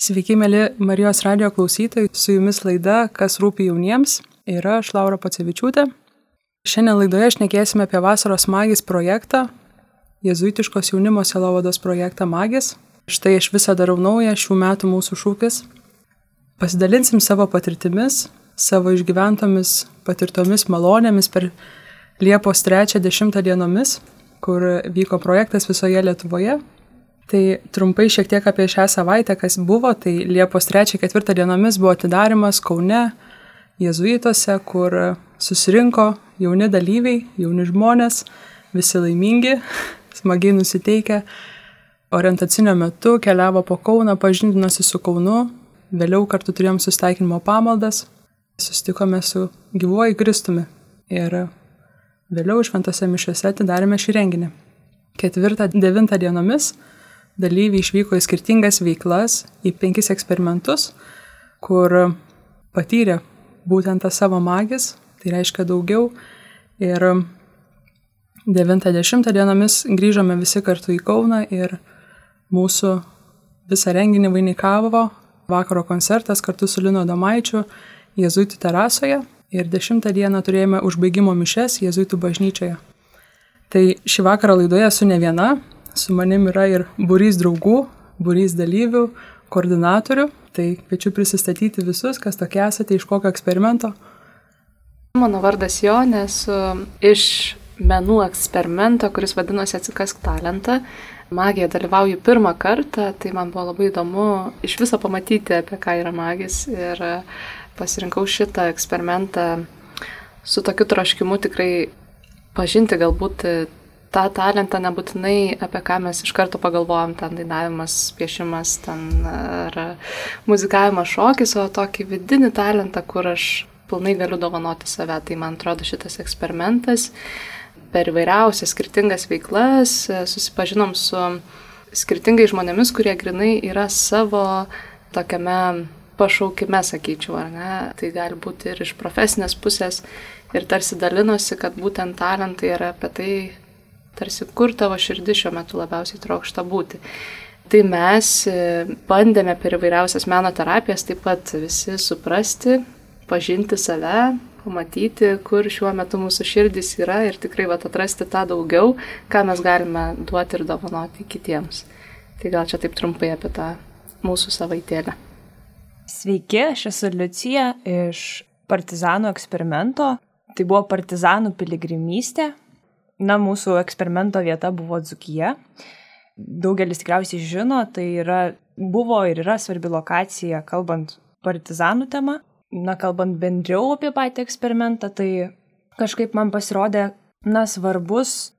Sveiki, mėly Marijos radio klausytojai, su jumis laida Kas rūpi jauniems ir aš Laura Pacevičiūtė. Šiandien laidoje šnekėsime apie vasaros magijos projektą, jezuitiškos jaunimo selovados projektą Magis. Štai aš visą darau naują šių metų mūsų šūkis. Pasidalinsim savo patirtimis, savo išgyventomis patirtomis malonėmis per Liepos 3-10 dienomis, kur vyko projektas visoje Lietuvoje Tai trumpai šiek tiek apie šią savaitę, kas buvo. Tai Liepos 3-4 dienomis buvo atidarimas Kaune, Jėzuitose, kur susirinko jauni dalyviai, jauni žmonės, visi laimingi, smagiai nusiteikę. Orientacinio metu keliavo po Kauną, pažindinosi su Kaunu, vėliau kartu turėjom sustaikinimo pamaldas, susitikome su gyvuoju Kristumi ir vėliau šventose mišiuose atidarėme šį renginį. Ketvirtą, devintą dienomis dalyviai išvyko į skirtingas veiklas, į penkis eksperimentus, kur patyrė būtent tą savo magis, tai reiškia daugiau. Ir 90 dienomis grįžome visi kartu į Kauną ir mūsų visą renginį vainikavo vakaro koncertas kartu su Lino Domaičiu Jėzuitų terasoje ir 10 dieną turėjome užbaigimo mišes Jėzuitų bažnyčioje. Tai šį vakarą laidoje esu ne viena, Su manim yra ir būrys draugų, būrys dalyvių, koordinatorių. Tai kviečiu prisistatyti visus, kas tokie esate, iš kokio eksperimento. Mano vardas Jonė, esu iš menų eksperimento, kuris vadinosi Atsikask talentą. Magija dalyvauju pirmą kartą, tai man buvo labai įdomu iš viso pamatyti, apie ką yra magis. Ir pasirinkau šitą eksperimentą su tokiu troškimu tikrai pažinti galbūt tą talentą nebūtinai apie ką mes iš karto pagalvojam, ten dainavimas, piešimas, ten ar muzikavimas, šokis, o tokį vidinį talentą, kur aš pilnai galiu dovanoti save. Tai man atrodo šitas eksperimentas per įvairiausias skirtingas veiklas susipažinom su skirtingais žmonėmis, kurie grinai yra savo tokiame pašaukime, sakyčiau, ar ne. Tai gali būti ir iš profesinės pusės ir tarsi dalinosi, kad būtent talentai yra apie tai, tarsi kur tavo širdis šiuo metu labiausiai trokšta būti. Tai mes e, bandėme per įvairiausias meno terapijas taip pat visi suprasti, pažinti save, pamatyti, kur šiuo metu mūsų širdis yra ir tikrai vat, atrasti tą daugiau, ką mes galime duoti ir dovanoti kitiems. Tai gal čia taip trumpai apie tą mūsų savaitėlę. Sveiki, aš esu Liucija iš Partizanų eksperimento. Tai buvo Partizanų piligrimystė, Na, mūsų eksperimento vieta buvo Dzukija. Daugelis tikriausiai žino, tai yra, buvo ir yra svarbi lokacija, kalbant partizanų tema. Na, kalbant bendriau apie patį eksperimentą, tai kažkaip man pasirodė, na, svarbus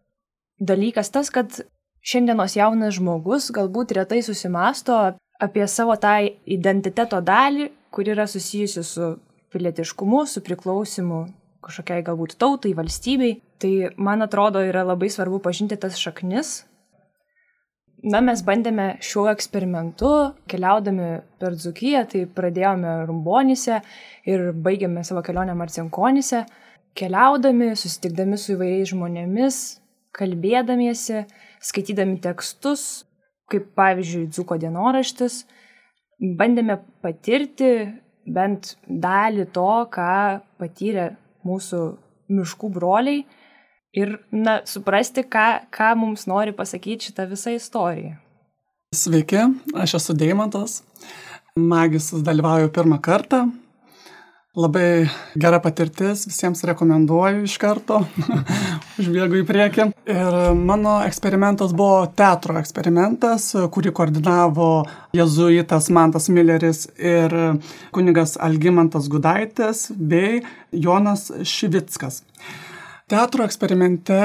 dalykas tas, kad šiandienos jaunas žmogus galbūt retai susimasto apie savo tą identiteto dalį, kur yra susijusi su pilietiškumu, su priklausimu kažkokiai galbūt tautai, valstybei. Tai man atrodo yra labai svarbu pažinti tas šaknis. Na, mes bandėme šiuo eksperimentu, keliaudami per Dzukiją, tai pradėjome Rumbonyse ir baigėme savo kelionę Marcinkonise, keliaudami, susitikdami su įvairiais žmonėmis, kalbėdamiesi, skaitydami tekstus, kaip pavyzdžiui Dzuko dienoraštis, bandėme patirti bent dalį to, ką patyrė mūsų miškų broliai ir, na, suprasti, ką, ką mums nori pasakyti šitą visą istoriją. Sveiki, aš esu Deimantas, magis dalyvauju pirmą kartą. Labai gera patirtis, visiems rekomenduoju iš karto, užbėgu į priekį. Ir mano eksperimentas buvo teatro eksperimentas, kurį koordinavo jezuitas Mantas Milleris ir kunigas Algymantas Gudaitis bei Jonas Šivickas. Teatro eksperimente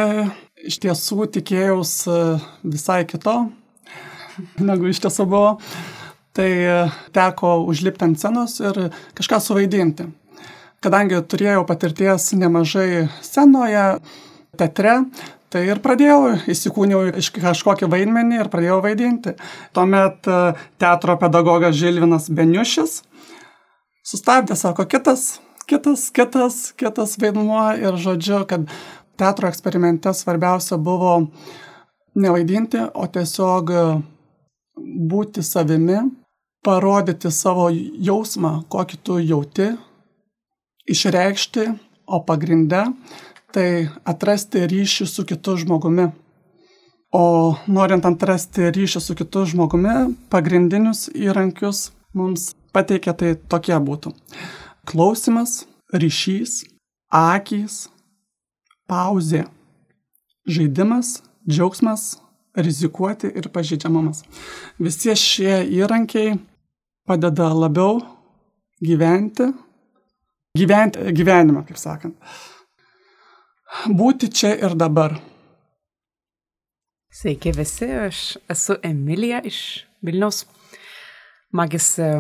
iš tiesų tikėjausi visai kito, negu iš tiesų buvo tai teko užlipti ant scenos ir kažką suvaidinti. Kadangi turėjau patirties nemažai scenoje, teatre, tai ir pradėjau, įsikūniau iš kažkokį vaidmenį ir pradėjau vaidinti. Tuomet e, teatro pedagogas Žilvinas Beniušis sustabdė, sako, kitas, kitas, kitas, kitas vaidmuo ir žodžiu, kad teatro eksperimente svarbiausia buvo nevaidinti, o tiesiog būti savimi, parodyti savo jausmą, kokį tu jauti, išreikšti, o pagrinde tai atrasti ryšį su kitu žmogumi. O norint atrasti ryšį su kitu žmogumi, pagrindinius įrankius mums pateikia tai tokie būtų. Klausimas, ryšys, akys, pauzė, žaidimas, džiaugsmas, rizikuoti ir pažydžiamumas. Visi šie įrankiai padeda labiau gyventi, gyventi gyvenimą, kaip sakant. Būti čia ir dabar. Sveiki visi, aš esu Emilija iš Vilniaus. Magis e,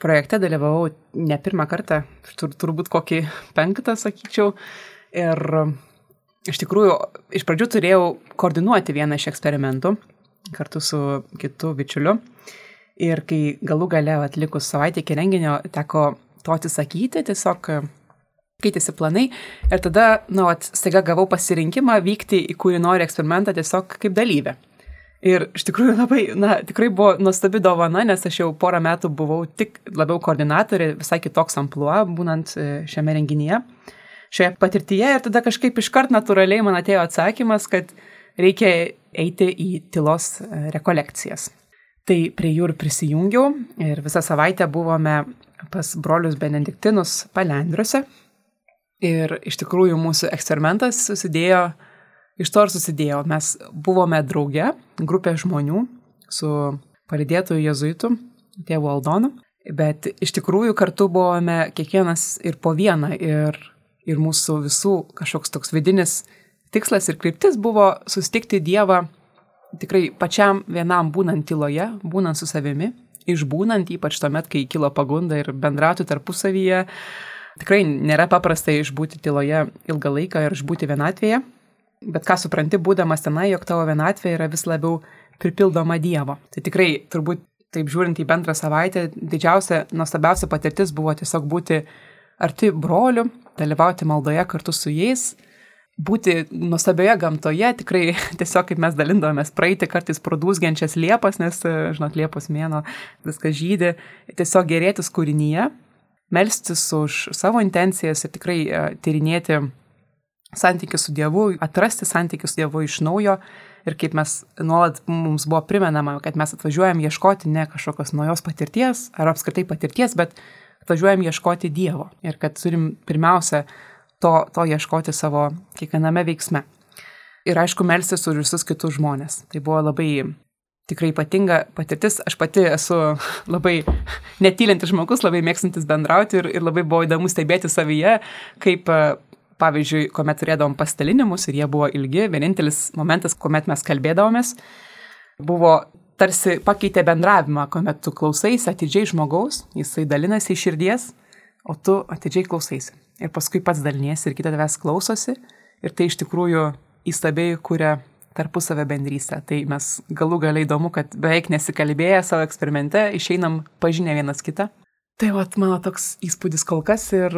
projekte dalyvavau ne pirmą kartą, tur, turbūt kokį penktą, sakyčiau. Ir iš tikrųjų, iš pradžių turėjau koordinuoti vieną iš eksperimentų kartu su kitu bičiuliu. Ir kai galų gale atlikus savaitę iki renginio teko to atsisakyti, tiesiog keitėsi planai ir tada, na, nu, staiga gavau pasirinkimą vykti į kurį nori eksperimentą tiesiog kaip dalyvė. Ir iš tikrųjų labai, na, tikrai buvo nuostabi dovana, nes aš jau porą metų buvau tik labiau koordinatorė, visai kitoks ampluo, būnant e, šiame renginyje šioje patirtyje ir tada kažkaip iškart natūraliai man atėjo atsakymas, kad reikia eiti į tylos e, rekolekcijas. Tai prie jų ir prisijungiau ir visą savaitę buvome pas brolius Benediktinus Palendriuose. Ir iš tikrųjų mūsų eksperimentas susidėjo, iš to ir susidėjo. Mes buvome drauge, grupė žmonių su palidėtojų jezuitų, tėvu Aldonu, bet iš tikrųjų kartu buvome kiekvienas ir po vieną ir ir mūsų visų kažkoks toks vidinis tikslas ir kryptis buvo sustikti Dievą tikrai pačiam vienam būnant tyloje, būnant su savimi, išbūnant ypač tuomet, kai kilo pagunda ir bendrauti tarpusavyje. Tikrai nėra paprasta išbūti tyloje ilgą laiką ir išbūti vienatvėje, bet ką supranti, būdamas tenai, jog tavo vienatvė yra vis labiau pripildoma Dievo. Tai tikrai turbūt taip žiūrint į bendrą savaitę, didžiausia, nuostabiausia patirtis buvo tiesiog būti arti brolių, dalyvauti maldoje kartu su jais, būti nuostabioje gamtoje, tikrai tiesiog kaip mes dalindavomės, praeiti kartais prodūsgiančias liepas, nes, žinot, liepos mėno viskas žydė, tiesiog gerėtis kūrinyje, melstis už savo intencijas ir tikrai e, tyrinėti santykių su Dievu, atrasti santykių su Dievu iš naujo. Ir kaip mes nuolat mums buvo primenama, kad mes atvažiuojam ieškoti ne kažkokios naujos patirties ar apskritai patirties, bet atvažiuojam ieškoti Dievo. Ir kad turim pirmiausia to, to ieškoti savo kiekviename veiksme. Ir aišku, melstis už visus kitus žmonės. Tai buvo labai tikrai ypatinga patirtis. Aš pati esu labai netylintis žmogus, labai mėgstantis bendrauti ir, ir labai buvo įdomu stebėti savyje, kaip pavyzdžiui, kuomet turėdavom pastalinimus ir jie buvo ilgi, vienintelis momentas, kuomet mes kalbėdavomės, buvo tarsi pakeitė bendravimą, kuomet tu klausaisi atidžiai žmogaus, jisai dalinasi iš širdies, o tu atidžiai klausaisi. Ir paskui pats daliniesi ir kita tavęs klausosi ir tai iš tikrųjų įstabiai kuria tarpusavę bendrystę. Tai mes galų galiai įdomu, kad beveik nesikalbėję savo eksperimente išeinam pažinę vienas kitą. Tai vat mano toks įspūdis kol kas ir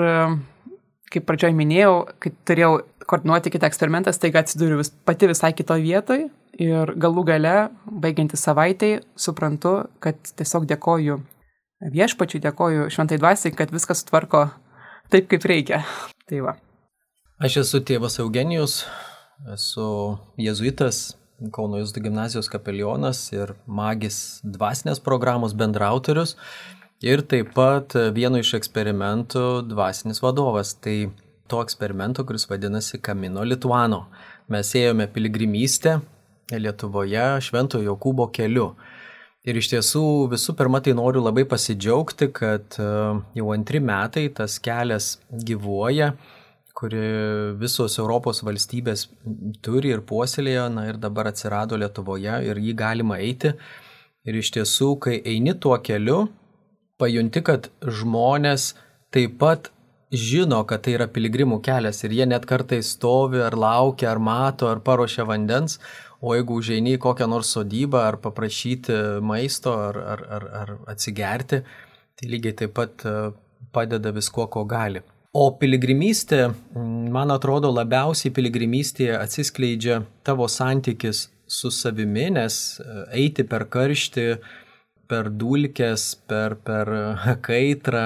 kaip pradžioj minėjau, kai turėjau koordinuoti kitą eksperimentą, staiga atsidūriu vis, pati visai kitoje vietoje ir galų gale, baigianti savaitai, suprantu, kad tiesiog dėkoju viešpačiui, dėkoju šventai dvasiai, kad viskas sutvarko taip, kaip reikia. Tai va. Aš esu tėvas Eugenijus, esu jezuitas, Kauno Jėzų gimnazijos kapelionas ir magis dvasinės programos bendrautorius ir taip pat vieno iš eksperimentų dvasinis vadovas. Tai to eksperimento, kuris vadinasi Kamino Lituano. Mes ėjome piligrimystę Lietuvoje Šventojo Jokūbo keliu. Ir iš tiesų visų pirma, tai noriu labai pasidžiaugti, kad e, jau antri metai tas kelias gyvuoja, kuri visos Europos valstybės turi ir puoselėjo, na ir dabar atsirado Lietuvoje ir jį galima eiti. Ir iš tiesų, kai eini tuo keliu, pajunti, kad žmonės taip pat žino, kad tai yra piligrimų kelias ir jie net kartais stovi ar laukia, ar mato, ar paruošia vandens, O jeigu užeini į kokią nors sodybą ar paprašyti maisto ar, ar, ar, ar atsigerti, tai lygiai taip pat e, padeda viskuo, ko gali. O piligrimystė, man atrodo, labiausiai piligrimystėje atsiskleidžia tavo santykis su savimi, nes e, eiti per karštį, per dulkes, per, per kaitrą,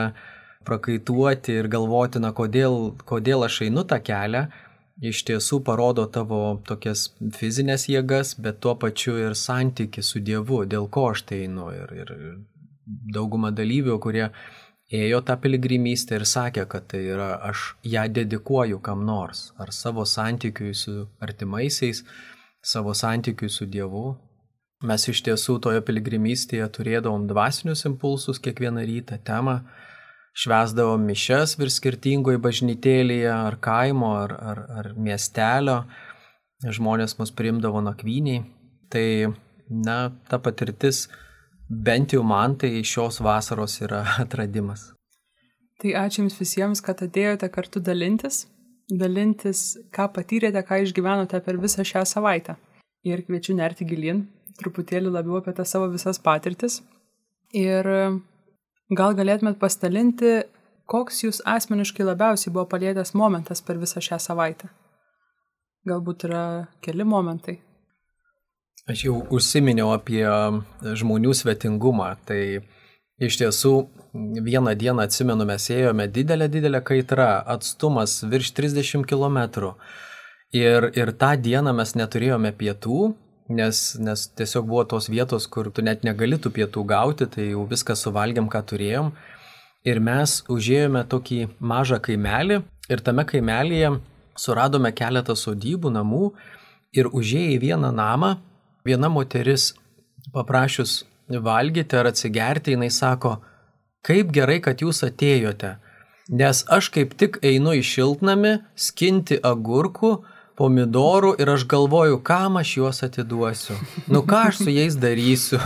prakaituoti ir galvoti, na kodėl, kodėl aš einu tą kelią, iš tiesų parodo tavo tokias fizinės jėgas, bet tuo pačiu ir santyki su Dievu, dėl ko aš tai einu. Ir, ir dauguma dalyvių, kurie ėjo tą piligrimystę ir sakė, kad tai yra aš ją dedikuoju kam nors, ar savo santykiui su artimaisiais, savo santykiui su Dievu. Mes iš tiesų toje piligrimystėje turėdavom dvasinius impulsus kiekvieną rytą, temą, švesdavom mišes vir skirtingoje bažnytėlėje, ar kaimo, ar, ar, ar miestelio, žmonės mus priimdavo nakvyniai. Tai, na, ta patirtis bent jau man tai šios vasaros yra atradimas. Tai ačiū Jums visiems, kad atėjote kartu dalintis, dalintis, ką patyrėte, ką išgyvenote per visą šią savaitę. Ir kviečiu nerti gilin, truputėlį labiau apie tas savo visas patirtis. Ir gal galėtumėt pastalinti, koks jūs asmeniškai labiausiai buvo palėtęs momentas per visą šią savaitę. Galbūt yra keli momentai. Aš jau užsiminiau apie žmonių svetingumą. Tai iš tiesų vieną dieną atsimenu, mes ėjome didelę, didelę kaitrą, atstumas virš 30 km. Ir, ir tą dieną mes neturėjome pietų, nes, nes tiesiog buvo tos vietos, kur tu net negali tų pietų gauti, tai jau viską suvalgiam, ką turėjom. Ir mes užėjome tokį mažą kaimelį ir tame kaimelėje suradome keletą sodybų, namų ir užėję į vieną namą, viena moteris paprašius valgyti ar atsigerti, jinai sako, kaip gerai, kad jūs atėjote, nes aš kaip tik einu į šiltnamį skinti agurkų, pomidorų ir aš galvoju, kam aš juos atiduosiu. Nu ką aš su jais darysiu.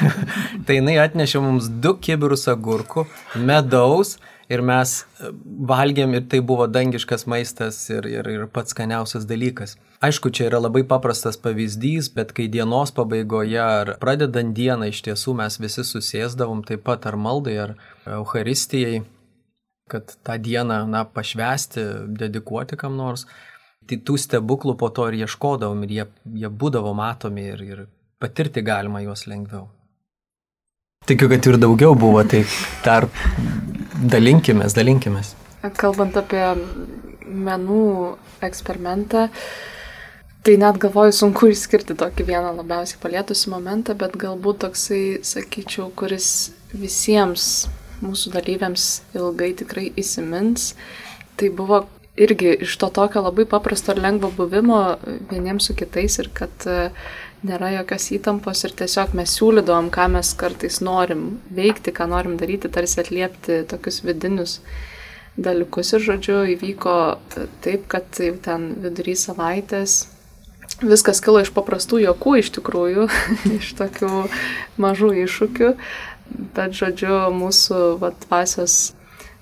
tai jinai atnešė mums du kibirus agurkų, medaus ir mes e, valgėm ir tai buvo dangiškas maistas ir, ir, ir pats skaniausias dalykas. Aišku, čia yra labai paprastas pavyzdys, bet kai dienos pabaigoje ar pradedant dieną iš tiesų mes visi susėsdavom taip pat ar maldai, ar Euharistijai, kad tą dieną, na, pašvesti, dedikuoti kam nors tų stebuklų po to ir ieškodavom ir jie, jie būdavo matomi ir, ir patirti galima juos lengviau. Tikiu, kad ir daugiau buvo, tai dar dalinkimės, dalinkimės. Kalbant apie menų eksperimentą, tai net galvoju sunku išskirti tokį vieną labiausiai palėtusi momentą, bet galbūt toksai, sakyčiau, kuris visiems mūsų dalyviams ilgai tikrai įsimins. Tai buvo irgi iš to tokio labai paprasto ir lengvo buvimo vieniems su kitais ir kad e, nėra jokios įtampos ir tiesiog mes siūlydavom, ką mes kartais norim veikti, ką norim daryti, tarsi atliepti tokius vidinius dalykus. Ir žodžiu įvyko taip, kad jau ten vidury savaitės viskas kilo iš paprastų jokų iš tikrųjų, iš tokių mažų iššūkių, bet žodžiu mūsų vatvasios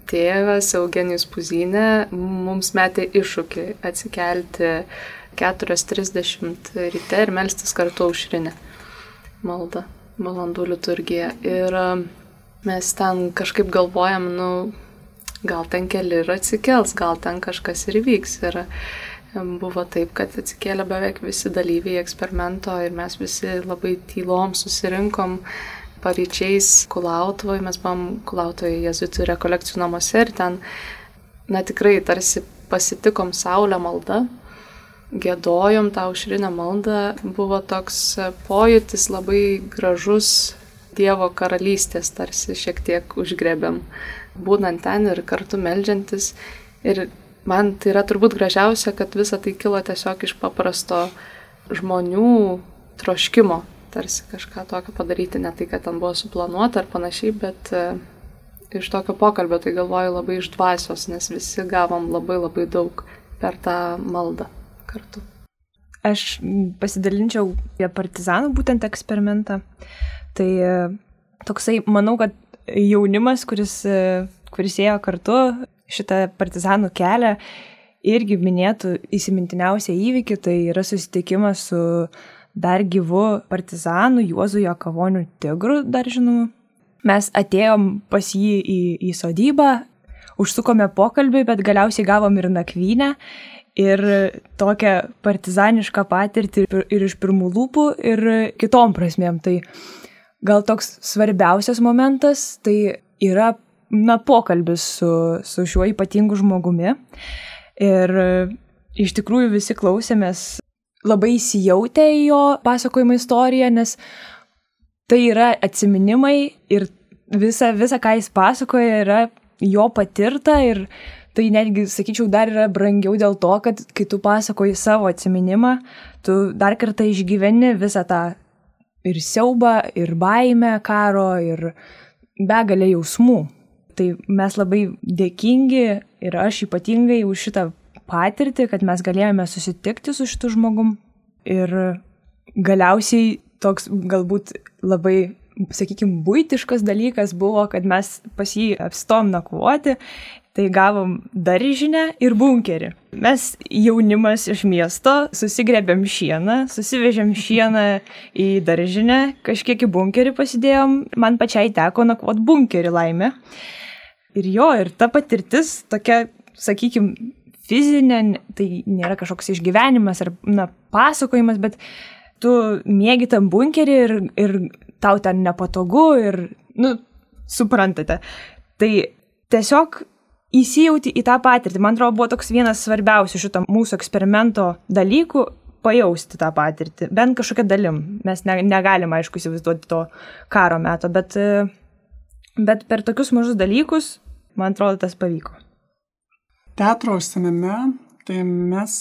tėvas Eugenijus Puzinė mums metė iššūkį atsikelti 4.30 ryte ir melstis kartu aušrinę maldą, valandų liturgiją. Ir um, mes ten kažkaip galvojam, nu, gal ten keli ir atsikels, gal ten kažkas ir vyks. Ir um, buvo taip, kad atsikėlė beveik visi dalyviai eksperimento ir mes visi labai tylom susirinkom paryčiais Kulautoje, mes buvom Kulautoje jezuitų rekolekcijų namuose ir ten, na tikrai tarsi pasitikom Saulę maldą, gėdojom tą aušrinę maldą, buvo toks pojūtis labai gražus Dievo karalystės, tarsi šiek tiek užgrebėm, būnant ten ir kartu melžiantis. Ir man tai yra turbūt gražiausia, kad visa tai kilo tiesiog iš paprasto žmonių troškimo tarsi kažką tokio padaryti, ne tai, kad ten buvo suplanuota ar panašiai, bet e, iš tokio pokalbio tai galvoju labai iš dvasios, nes visi gavom labai labai daug per tą maldą kartu. Aš pasidalinčiau apie partizanų būtent eksperimentą. Tai e, toksai, manau, kad jaunimas, kuris, e, kuris ėjo kartu šitą partizanų kelią, irgi minėtų įsimintiniausią įvykį, tai yra susitikimas su dar gyvu partizanu Juozu Jokavoniu Tigru, dar žinomu. Mes atėjom pas jį į, į sodybą, užsukome pokalbį, bet galiausiai gavom ir nakvynę. Ir tokią partizanišką patirtį ir iš pirmų lūpų, ir kitom prasmėm. Tai gal toks svarbiausias momentas tai yra, na, pokalbis su, su šiuo ypatingu žmogumi. Ir iš tikrųjų visi klausėmės labai įsijautę į jo pasakojimą istoriją, nes tai yra atsiminimai ir visa, visa, ką jis pasakoja, yra jo patirta ir tai netgi, sakyčiau, dar yra brangiau dėl to, kad kai tu pasakoji savo atsiminimą, tu dar kartą išgyveni visą tą ir siaubą, ir baimę karo, ir begalę jausmų. Tai mes labai dėkingi ir aš ypatingai už šitą patirtį, kad mes galėjome susitikti su šitu žmogum. Ir galiausiai toks galbūt labai, sakykime, būtiškas dalykas buvo, kad mes pas jį apstom nakvoti Tai gavom daržinę ir bunkerį. Mes jaunimas iš miesto susigrėbėm šieną, susivežėm šieną į daržinę, kažkiek į bunkerį pasidėjom, man pačiai teko nakvot bunkerį laimę. Ir jo, ir ta patirtis tokia, sakykime, fizinė, tai nėra kažkoks išgyvenimas ar na, pasakojimas, bet tu mėgi tam bunkerį ir, ir tau ten nepatogu ir, nu, suprantate. Tai tiesiog įsijauti į tą patirtį. Man atrodo, buvo toks vienas svarbiausių šito mūsų eksperimento dalykų - pajausti tą patirtį, bent kažkokią dalim. Mes ne, negalim, aišku, įsivaizduoti to karo meto, bet, bet per tokius mažus dalykus, man atrodo, tas pavyko. Teatro užsienime, tai mes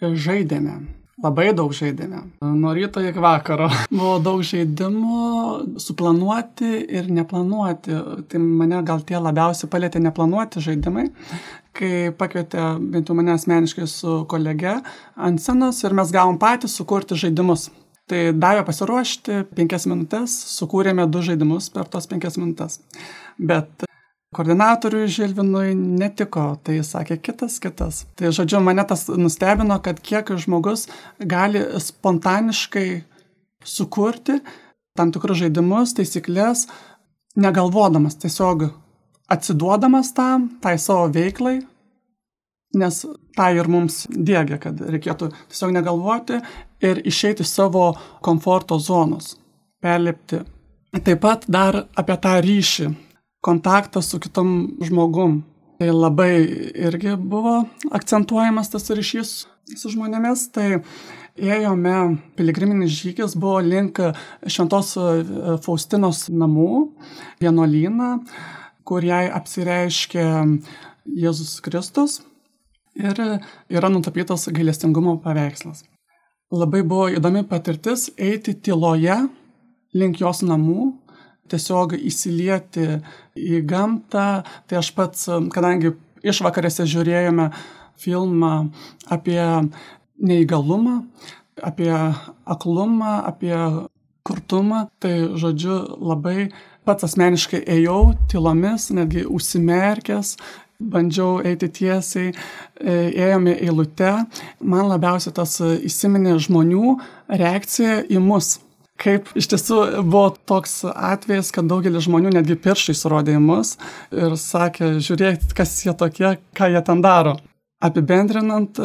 žaidėme Labai daug žaidėme. Nuo ryto iki vakaro. Buvo daug žaidimų, suplanuoti ir neplanuoti. Tai mane gal tie labiausiai palėtė neplanuoti žaidimai, kai pakvietė bent jau mane asmeniškai su kolege ant scenos ir mes gavom patys sukurti žaidimus. Tai davė pasiruošti penkias minutės, sukūrėme du žaidimus per tos penkias minutės. Bet koordinatoriui Žilvinui netiko, tai sakė kitas, kitas. Tai žodžiu, mane tas nustebino, kad kiek žmogus gali spontaniškai sukurti tam tikrus žaidimus, taisyklės, negalvodamas, tiesiog atsiduodamas tam, tai savo veiklai, nes tai ir mums dėgia, kad reikėtų tiesiog negalvoti ir išeiti iš savo komforto zonos, perlipti. Taip pat dar apie tą ryšį kontaktas su kitom žmogum. Tai labai irgi buvo akcentuojamas tas ryšys su žmonėmis. Tai ėjome, piligriminis žygis buvo link Šventos Faustinos namų, vienuolyną, kur jai apsireiškė Jėzus Kristus ir yra nutapytas gailestingumo paveikslas. Labai buvo įdomi patirtis eiti tyloje link jos namų, tiesiog įsilieti į gamtą. Tai aš pats, kadangi išvakarėse žiūrėjome filmą apie neįgalumą, apie aklumą, apie kurtumą, tai žodžiu labai pats asmeniškai ėjau tylomis, netgi užsimerkęs, bandžiau eiti tiesiai, e, ėjome eilute. Man labiausiai tas įsiminė žmonių reakcija į mus kaip iš tiesų buvo toks atvejis, kad daugelis žmonių netgi pirštai surodė į mus ir sakė, žiūrėkit, kas jie tokie, ką jie ten daro. Apibendrinant,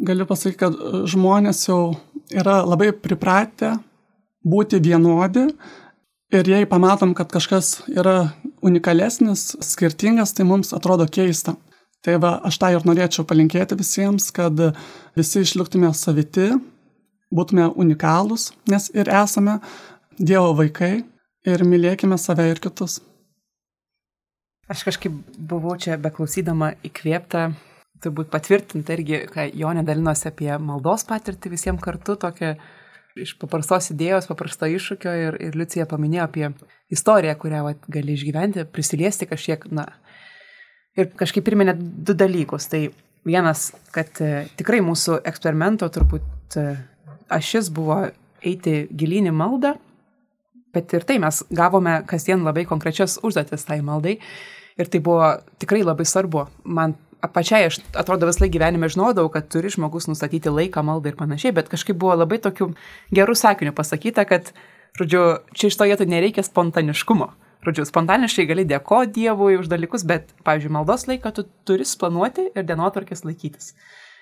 galiu pasakyti, kad žmonės jau yra labai pripratę būti vienodi ir jei pamatom, kad kažkas yra unikalesnis, skirtingas, tai mums atrodo keista. Tai va, aš tą ir norėčiau palinkėti visiems, kad visi išliktume saviti, būtume unikalūs, nes ir esame Dievo vaikai ir mylėkime save ir kitus. Aš kažkaip buvau čia beklausydama įkvėpta, turbūt patvirtinta irgi, ką Jonė dalinosi apie maldos patirtį visiems kartu, tokia iš paprastos idėjos, paprasto iššūkio ir, ir Liucija paminėjo apie istoriją, kurią vat, gali išgyventi, prisiliesti kažkiek, na. Ir kažkaip priminė du dalykus. Tai vienas, kad e, tikrai mūsų eksperimento turbūt e, ašis buvo eiti gilinį maldą, bet ir tai mes gavome kasdien labai konkrečias užduotis tai maldai ir tai buvo tikrai labai svarbu. Man pačiai aš atrodo visą laiką gyvenime žinodavau, kad turi žmogus nustatyti laiką maldai ir panašiai, bet kažkaip buvo labai tokių gerų sakinių pasakyta, kad, žodžiu, čia iš to vietų nereikia spontaniškumo. Žodžiu, spontaniškai gali dėkoti Dievui už dalykus, bet, pavyzdžiui, maldos laiką tu turi planuoti ir dienotvarkės laikytis.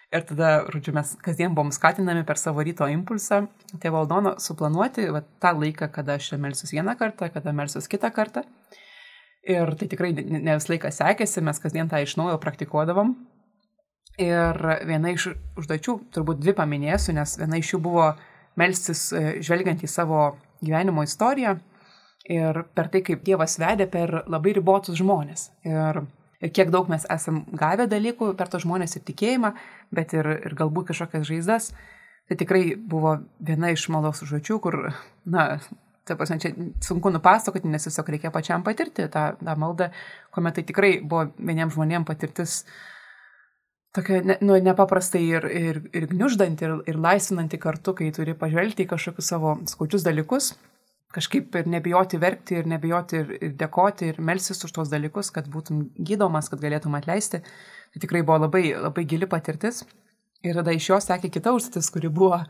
Ir tada, žodžiu, mes kasdien buvom skatinami per savo ryto impulsą tėvo Aldono suplanuoti va, tą laiką, kada aš melsius vieną kartą, kada melsius kitą kartą. Ir tai tikrai ne vis laiką sekėsi, mes kasdien tą iš naujo praktikuodavom. Ir viena iš užduočių, turbūt dvi paminėsiu, nes viena iš jų buvo melstis e, žvelgiant į savo gyvenimo istoriją ir per tai, kaip Dievas vedė per labai ribotus žmonės. Ir kiek daug mes esam gavę dalykų per tos žmonės ir tikėjimą, bet ir, ir galbūt kažkokias žaizdas. Tai tikrai buvo viena iš maldos užduočių, kur, na, tai prasme, čia sunku nupasakoti, nes tiesiog reikia pačiam patirti tą, tą maldą, kuomet tai tikrai buvo vieniems žmonėms patirtis tokia ne, nu, nepaprastai ir, ir, ir gniuždanti, ir, ir laisvinanti kartu, kai turi pažvelgti į kažkokius savo skaučius dalykus kažkaip ir nebijoti verkti, ir nebijoti ir, ir dėkoti, ir melsis už tuos dalykus, kad būtum gydomas, kad galėtum atleisti. Tai tikrai buvo labai, labai gili patirtis. Ir tada iš jos sekė kita užduotis, kuri buvo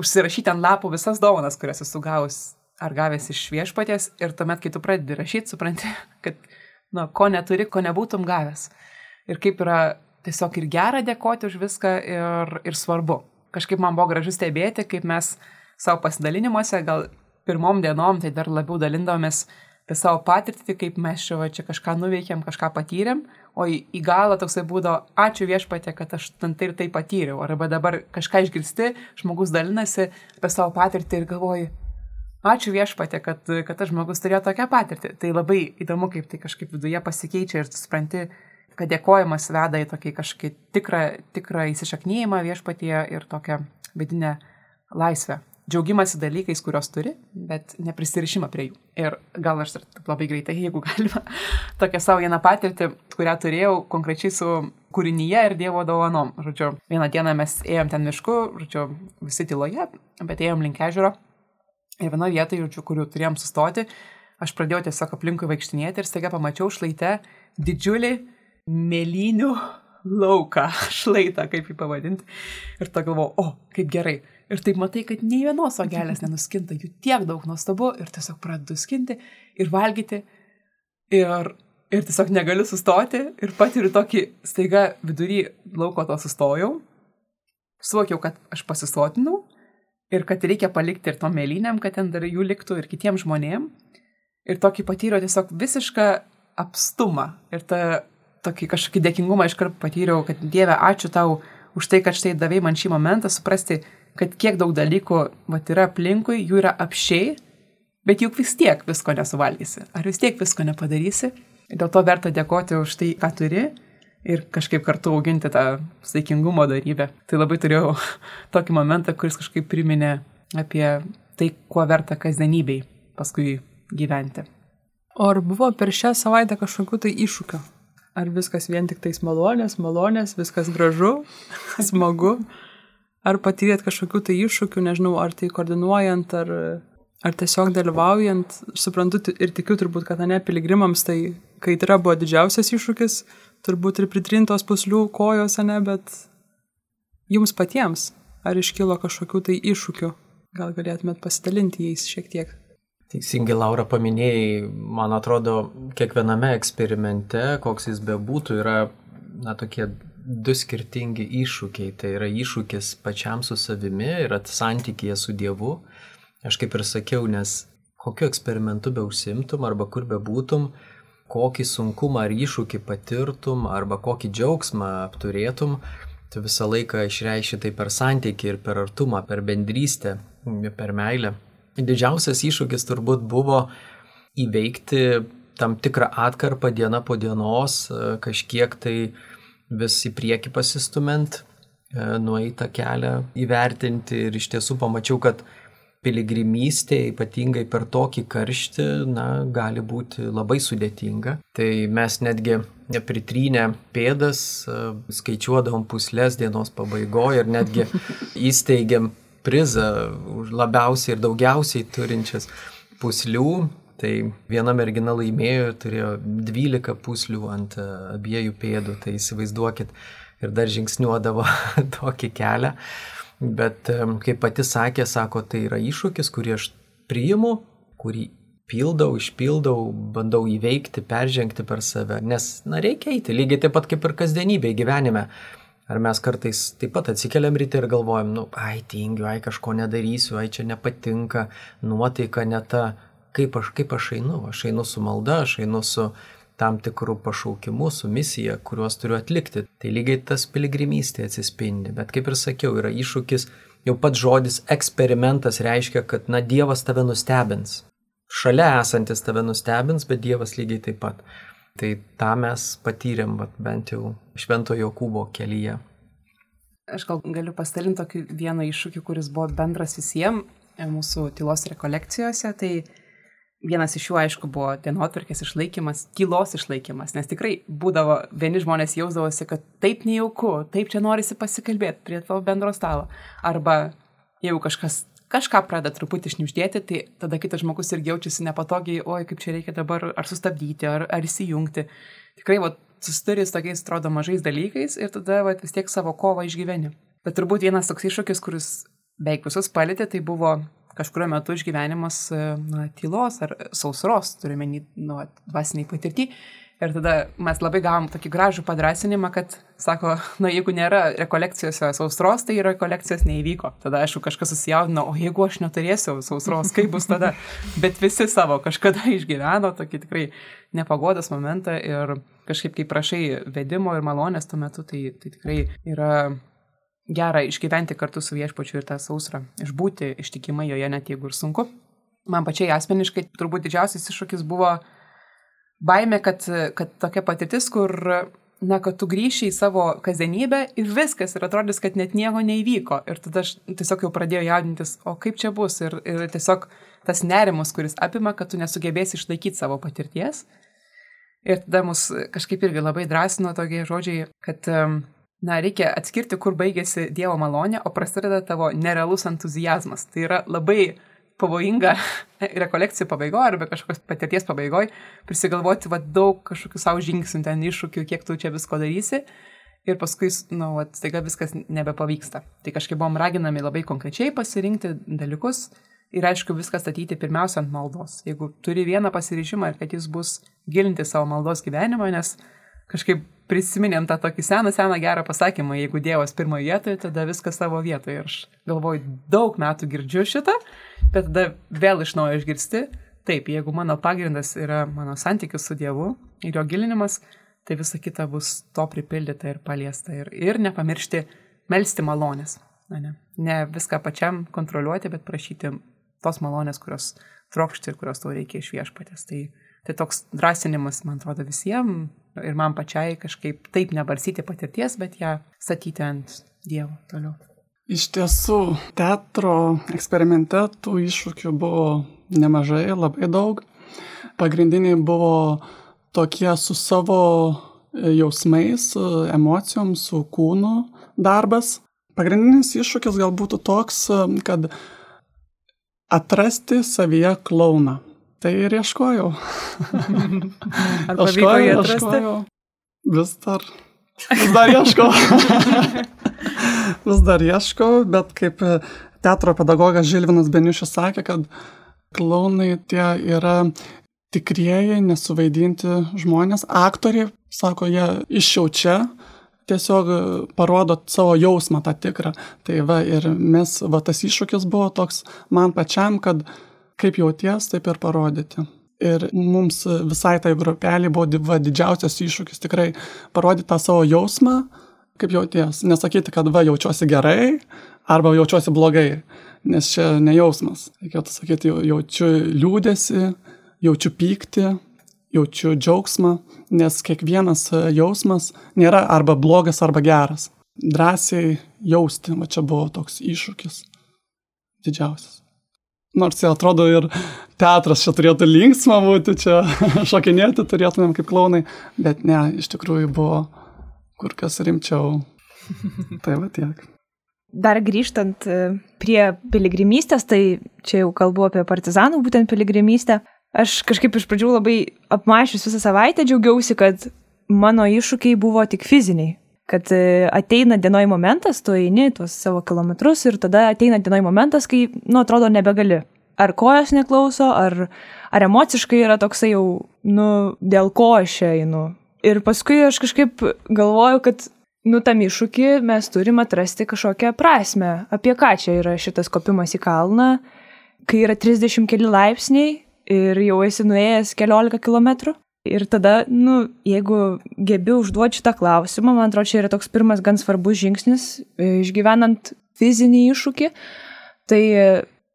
užsirašyti ant lapų visas dovanas, kurias esu gavus ar gavęs iš viešpatės. Ir tuomet, kai tu pradedi rašyti, supranti, kad, na, ko neturi, ko nebūtum gavęs. Ir kaip yra tiesiog ir gera dėkoti už viską ir, ir svarbu. Kažkaip man buvo gražu stebėti, kaip mes savo pasidalinimuose, gal pirmom dienom tai dar labiau dalindavomės apie savo patirtį, kaip mes čia, va, čia kažką nuveikėm, kažką patyrėm, o į, į galą toksai būdavo, ačiū viešpatė, kad aš tai ir tai patyriau. Arba dabar kažką išgirsti, žmogus dalinasi apie savo patirtį ir galvoji, ačiū viešpatė, kad, kad tas žmogus turėjo tokią patirtį. Tai labai įdomu, kaip tai kažkaip viduje pasikeičia ir tu supranti, kad dėkojimas veda į tokį kažkokį tikrą, tikrą įsišaknyjimą viešpatyje ir tokią vidinę laisvę džiaugimasi dalykais, kuriuos turi, bet neprisirišimą prie jų. Ir gal aš labai greitai, jeigu galima, tokią savo vieną patirtį, kurią turėjau konkrečiai su kūrinyje ir Dievo dovanom. Žodžiu, vieną dieną mes ėjom ten mišku, žodžiu, visi tyloje, bet ėjom link ežero. Ir vienoje vietoje, žodžiu, kuriuo turėjom sustoti, aš pradėjau tiesiog aplinkui vaikštinėti ir staiga pamačiau šlaite didžiulį mėlynių lauką, šlaitą, kaip jį pavadinti. Ir ta galvo, o, kaip gerai Ir taip matai, kad nei vienos ogelės nenuskinta, jų tiek daug nuostabu ir tiesiog pradedu skinti ir valgyti. Ir, ir tiesiog negaliu sustoti ir patiriu tokį staiga vidury lauko to sustojau. Suvokiau, kad aš pasisotinau ir kad reikia palikti ir tom mėlynėm, kad ten dar jų liktų ir kitiems žmonėm. Ir tokį patyriau tiesiog visišką apstumą. Ir tą tokį kažkokį dėkingumą iškart patyriau, kad Dieve, ačiū tau už tai, kad štai davai man šį momentą suprasti, kad kiek daug dalykų vat, yra aplinkui, jų yra apšiai, bet juk vis tiek visko nesuvalgysi, ar vis tiek visko nepadarysi. Dėl to verta dėkoti už tai, ką turi ir kažkaip kartu auginti tą saikingumo darybę. Tai labai turėjau tokį momentą, kuris kažkaip priminė apie tai, kuo verta kasdienybei paskui gyventi. O ar buvo per šią savaitę kažkokiu tai iššūkiu? Ar viskas vien tik tais malonės, malonės, viskas gražu, smagu? Ar patyrėt kažkokių tai iššūkių, nežinau, ar tai koordinuojant, ar, ar tiesiog dalyvaujant. Suprantu ir tikiu turbūt, kad ne piligrimams tai kaitra buvo didžiausias iššūkis, turbūt ir pritrintos puslių kojos, ne, bet jums patiems, ar iškilo kažkokių tai iššūkių, gal galėtumėt pasidalinti jais šiek tiek. Teisingai, Laura, paminėjai, man atrodo, kiekviename eksperimente, koks jis bebūtų, yra, na, tokie du skirtingi iššūkiai. Tai yra iššūkis pačiam su savimi ir santykėje su Dievu. Aš kaip ir sakiau, nes kokiu eksperimentu be užsimtum arba kur be būtum, kokį sunkumą ar iššūkį patirtum arba kokį džiaugsmą apturėtum, tu visą laiką išreiši tai per santykį ir per artumą, per bendrystę, per meilę. Didžiausias iššūkis turbūt buvo įveikti tam tikrą atkarpą diena po dienos, kažkiek tai vis į priekį pasistumint, e, nueitą kelią įvertinti ir iš tiesų pamačiau, kad piligrimystė, ypatingai per tokį karštį, na, gali būti labai sudėtinga. Tai mes netgi nepritrynę pėdas, e, skaičiuodavom puslės dienos pabaigoje ir netgi įsteigėm prizą už labiausiai ir daugiausiai turinčias puslių Tai viena mergina laimėjo ir turėjo 12 puslių ant e, abiejų pėdų, tai įsivaizduokit, ir dar žingsniuodavo tokį kelią. Bet e, kaip pati sakė, sako, tai yra iššūkis, kurį aš priimu, kurį pildau, išpildau, bandau įveikti, peržengti per save, nes, na, reikia eiti, lygiai taip pat kaip ir kasdienybėje gyvenime. Ar mes kartais taip pat atsikeliam ryte ir galvojam, nu, ai, tingiu, ai, kažko nedarysiu, ai, čia nepatinka, nuotaika ne ta, kaip aš, kaip aš einu, aš einu su malda, aš einu su tam tikrų pašaukimų, su misija, kuriuos turiu atlikti. Tai lygiai tas piligrimystė atsispindi. Bet kaip ir sakiau, yra iššūkis, jau pats žodis eksperimentas reiškia, kad, na, Dievas tave nustebins. Šalia esantis tave nustebins, bet Dievas lygiai taip pat. Tai tą mes patyrėm, bent jau Švento Jokūbo kelyje. Aš gal galiu pasidalinti tokį vieną iššūkį, kuris buvo bendras visiems mūsų tylos rekolekcijose. Tai Vienas iš jų, aišku, buvo dienotvarkės išlaikymas, tylos išlaikymas, nes tikrai būdavo, vieni žmonės jausdavosi, kad taip nejauku, taip čia norisi pasikalbėti prie to bendro stalo. Arba jeigu kažkas kažką pradeda truputį išniuždėti, tai tada kitas žmogus irgi jaučiasi nepatogiai, oi, kaip čia reikia dabar ar sustabdyti, ar, ar įsijungti. Tikrai, va, susiduri su tokiais, atrodo, mažais dalykais ir tada va, vis tiek savo kovą išgyveni. Bet turbūt vienas toks iššūkis, kuris beveik visus palėtė, tai buvo kažkurio metu išgyvenimas na, tylos ar sausros, turime nu, dvasiniai patirtį. Ir tada mes labai gavom tokį gražų padrasinimą, kad, sako, na, jeigu nėra rekolekcijose sausros, tai rekolekcijos neįvyko. Tada, aišku, kažkas susijaudino, o jeigu aš neturėsiu sausros, kaip bus tada? Bet visi savo kažkada išgyveno tokį tikrai nepagodas momentą ir kažkaip, kai prašai vedimo ir malonės tuo metu, tai, tai tikrai yra gera išgyventi kartu su viešpačiu ir tą sausrą, išbūti ištikimai joje, net jeigu ir sunku. Man pačiai asmeniškai turbūt didžiausias iššūkis buvo baime, kad, kad tokia patirtis, kur, na, kad tu grįši į savo kasdienybę ir viskas, ir atrodys, kad net nieko neįvyko. Ir tada aš tiesiog jau pradėjau jaudintis, o kaip čia bus. Ir, ir tiesiog tas nerimas, kuris apima, kad tu nesugebėsi išlaikyti savo patirties. Ir tada mus kažkaip irgi labai drąsino tokie žodžiai, kad um, Na, reikia atskirti, kur baigėsi Dievo malonė, o prasideda tavo nerealus entuzijazmas. Tai yra labai pavojinga rekolekcijų pabaigoje arba kažkokios patirties pabaigoje prisigalvoti va, daug kažkokių savo žingsnių, ten iššūkių, kiek tu čia visko darysi. Ir paskui, na, nu, staiga viskas nebepavyksta. Tai kažkaip buvom raginami labai konkrečiai pasirinkti dalykus ir aišku viską statyti pirmiausia ant maldos. Jeigu turi vieną pasiryžimą ir kad jis bus gilinti savo maldos gyvenimą, nes kažkaip prisiminėm tą tokį seną, seną gerą pasakymą, jeigu Dievas pirmoje vietoje, tada viskas savo vietoje. Ir aš galvoju, daug metų girdžiu šitą, bet tada vėl iš naujo išgirsti. Taip, jeigu mano pagrindas yra mano santykis su Dievu ir jo gilinimas, tai visa kita bus to pripildyta ir paliesta. Ir, ir nepamiršti melstį malonės. Na, ne. ne viską pačiam kontroliuoti, bet prašyti tos malonės, kurios trokšti ir kurios tau reikia iš viešpatės. Tai, tai toks drąsinimas, man atrodo, visiems ir man pačiai kažkaip taip nebarsyti patirties, bet ją statyti ant Dievo toliau. Iš tiesų, teatro eksperimente tų iššūkių buvo nemažai, labai daug. Pagrindiniai buvo tokie su savo jausmais, emocijom, su kūnu darbas. Pagrindinis iššūkis gal būtų toks, kad atrasti savyje klauną. Tai ir ieškojau. Ar pavyko jį atrasti? Ieškojau. Vis dar. Vis dar ieškau. Vis dar ieškau, bet kaip teatro pedagogas Žilvinas Beniušis sakė, kad klaunai tie yra tikrieji, nesuvaidinti žmonės, aktoriai, sako, jie išjaučia, tiesiog parodo savo jausmą tą tikrą. Tai va ir mes, va tas iššūkis buvo toks man pačiam, kad kaip jauties, taip ir parodyti. Ir mums visai tai grupelį buvo didžiausias iššūkis tikrai parodyti tą savo jausmą, kaip jauties. Nesakyti, kad va jaučiuosi gerai arba jaučiuosi blogai, nes čia ne jausmas. Reikėtų sakyti, jaučiu liūdėsi, jaučiu pyktį, jaučiu džiaugsmą, nes kiekvienas jausmas nėra arba blogas, arba geras. Drąsiai jausti, va čia buvo toks iššūkis didžiausias nors jau atrodo ir teatras čia turėtų linksma būti, čia šokinėti turėtumėm kaip klaunai, bet ne, iš tikrųjų buvo kur kas rimčiau. Tai va tiek. Dar grįžtant e, prie piligrimystės, tai čia jau kalbu apie partizanų būtent piligrimystę. Aš kažkaip iš pradžių labai apmašius visą savaitę džiaugiausi, kad mano iššūkiai buvo tik fiziniai kad e, ateina dienoj momentas, tu eini tuos savo kilometrus ir tada ateina dienoj momentas, kai, nu, atrodo, nebegali. Ar kojas neklauso, ar, ar emociškai yra toksai jau, nu, dėl ko aš čia einu. Ir paskui aš kažkaip galvoju, kad nu, tam iššūkį mes turim atrasti kažkokią prasme, apie ką čia yra šitas kopimas į kalną, kai yra 30 keli laipsniai ir jau esi nuėjęs keliolika kilometrų. Ir tada, nu, jeigu gebi užduoti šitą klausimą, man atrodo, čia yra toks pirmas gan svarbus žingsnis, e, išgyvenant fizinį iššūkį, tai e,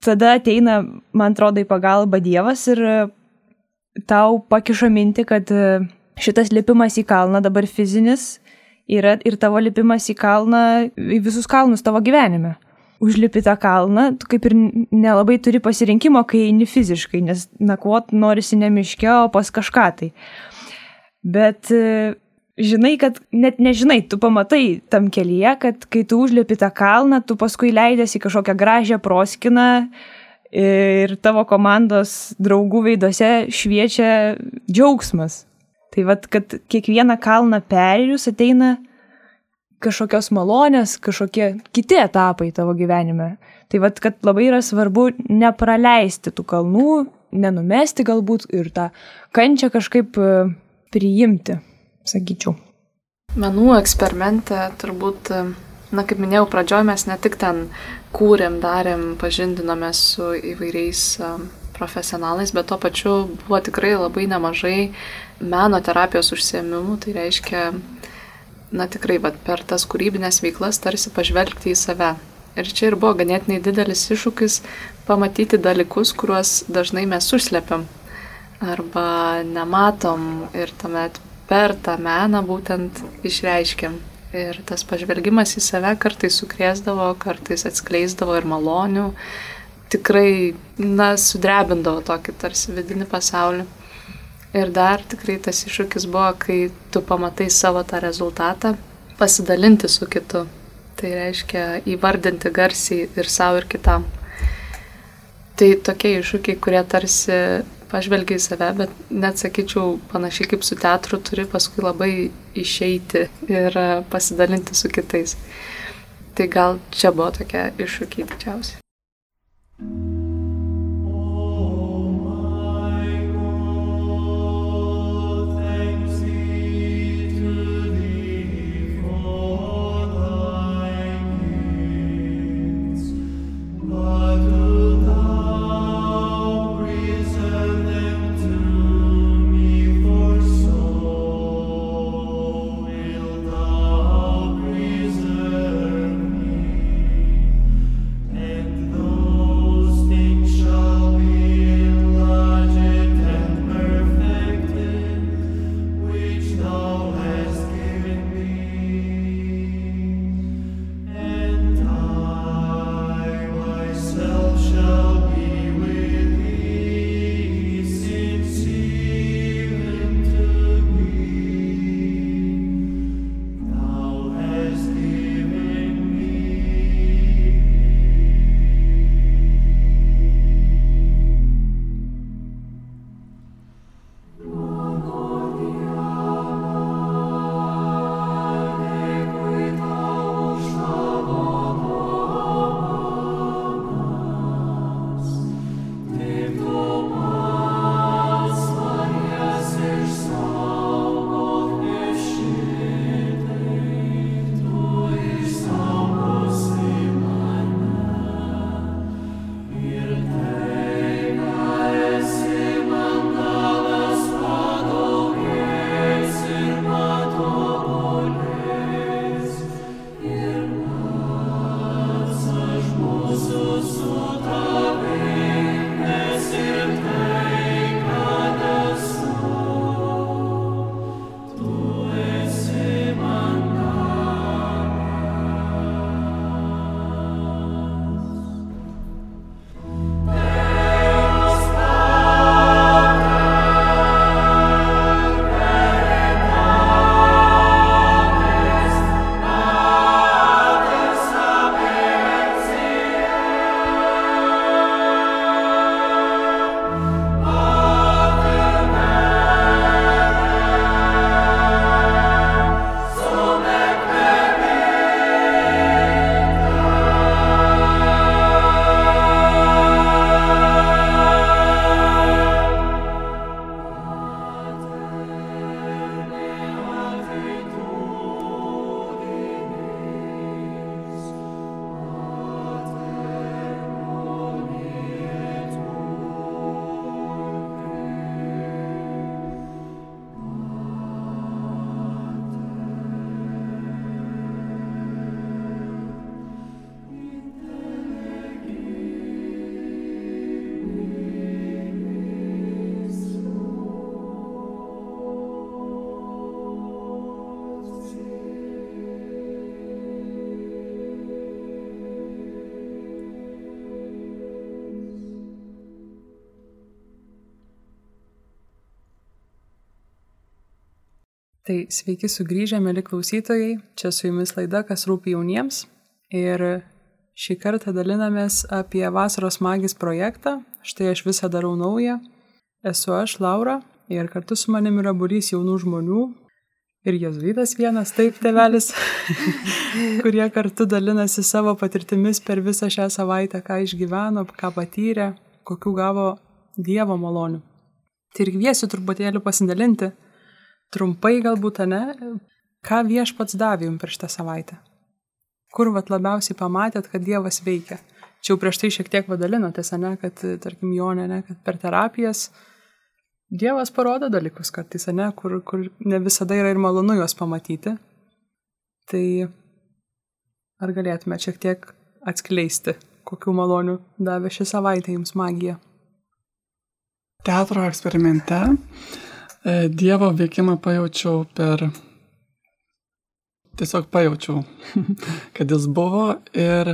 tada ateina, man atrodo, į pagalbą Dievas ir e, tau pakiša minti, kad šitas lipimas į kalną dabar fizinis yra ir tavo lipimas į kalną, į visus kalnus tavo gyvenime užlipi tą kalną, tu kaip ir nelabai turi pasirinkimo, kai eini fiziškai, nes nakvot norisi ne miške, o pas kažką tai. Bet e, žinai, kad net nežinai, tu pamatai tam kelyje, kad kai tu užlipi tą kalną, tu paskui leidėsi kažkokią gražią proskiną ir tavo komandos draugų veiduose šviečia džiaugsmas. Tai vad, kad kiekvieną kalną perėjus ateina kažkokios malonės, kažkokie kiti etapai tavo gyvenime. Tai vad, kad labai yra svarbu nepraleisti tų kalnų, nenumesti galbūt ir tą kančią kažkaip e, priimti, sakyčiau. Menų eksperimente turbūt, e, na kaip minėjau, pradžioj mes ne tik ten kūrėm, darėm, pažindinome su įvairiais e, profesionalais, bet tuo pačiu buvo tikrai labai nemažai meno terapijos užsiemimų, tai reiškia na tikrai, vat, per tas kūrybinės veiklas tarsi pažvelgti į save. Ir čia ir buvo ganėtinai didelis iššūkis pamatyti dalykus, kuriuos dažnai mes užslepiam arba nematom ir tuomet per tą meną būtent išreiškiam. Ir tas pažvelgimas į save kartais sukrėsdavo, kartais atskleisdavo ir malonių, tikrai, na, sudrebindavo tokį tarsi vidinį pasaulį. Ir dar tikrai tas iššūkis buvo, kai tu pamatai savo tą rezultatą, pasidalinti su kitu. Tai reiškia įvardinti garsiai ir savo, ir kitam. Tai tokie iššūkiai, kurie tarsi pažvelgia į save, bet net sakyčiau, panašiai kaip su teatru, turi paskui labai išeiti ir pasidalinti su kitais. Tai gal čia buvo tokie iššūkiai didžiausi. and sveiki sugrįžę, mėly klausytojai. Čia su jumis laida, kas rūpi jauniems. Ir šį kartą dalinamės apie Vasaros magis projektą. Štai aš visą darau naują. Esu aš, Laura, ir kartu su manimi yra burys jaunų žmonių. Ir Jėzuitas vienas, taip, tevelis, kurie kartu dalinasi savo patirtimis per visą šią savaitę, ką išgyveno, ką patyrė, kokiu gavo Dievo malonių. Tai ir kviesiu truputėlį pasidalinti, trumpai galbūt, ne, ką viešpats davė jums per šitą savaitę. Kur vat labiausiai pamatėt, kad Dievas veikia. Čia jau prieš tai šiek tiek vadalinote, ne, kad, tarkim, Jonė, ne, kad per terapijas Dievas parodo dalykus kartais, ne, kur, kur ne visada yra ir malonu juos pamatyti. Tai ar galėtume šiek tiek atskleisti, kokiu maloniu davė šį savaitę jums magija? teatro eksperimente Dievo veikimą pajaučiau per... Tiesiog pajaučiau, kad jis buvo ir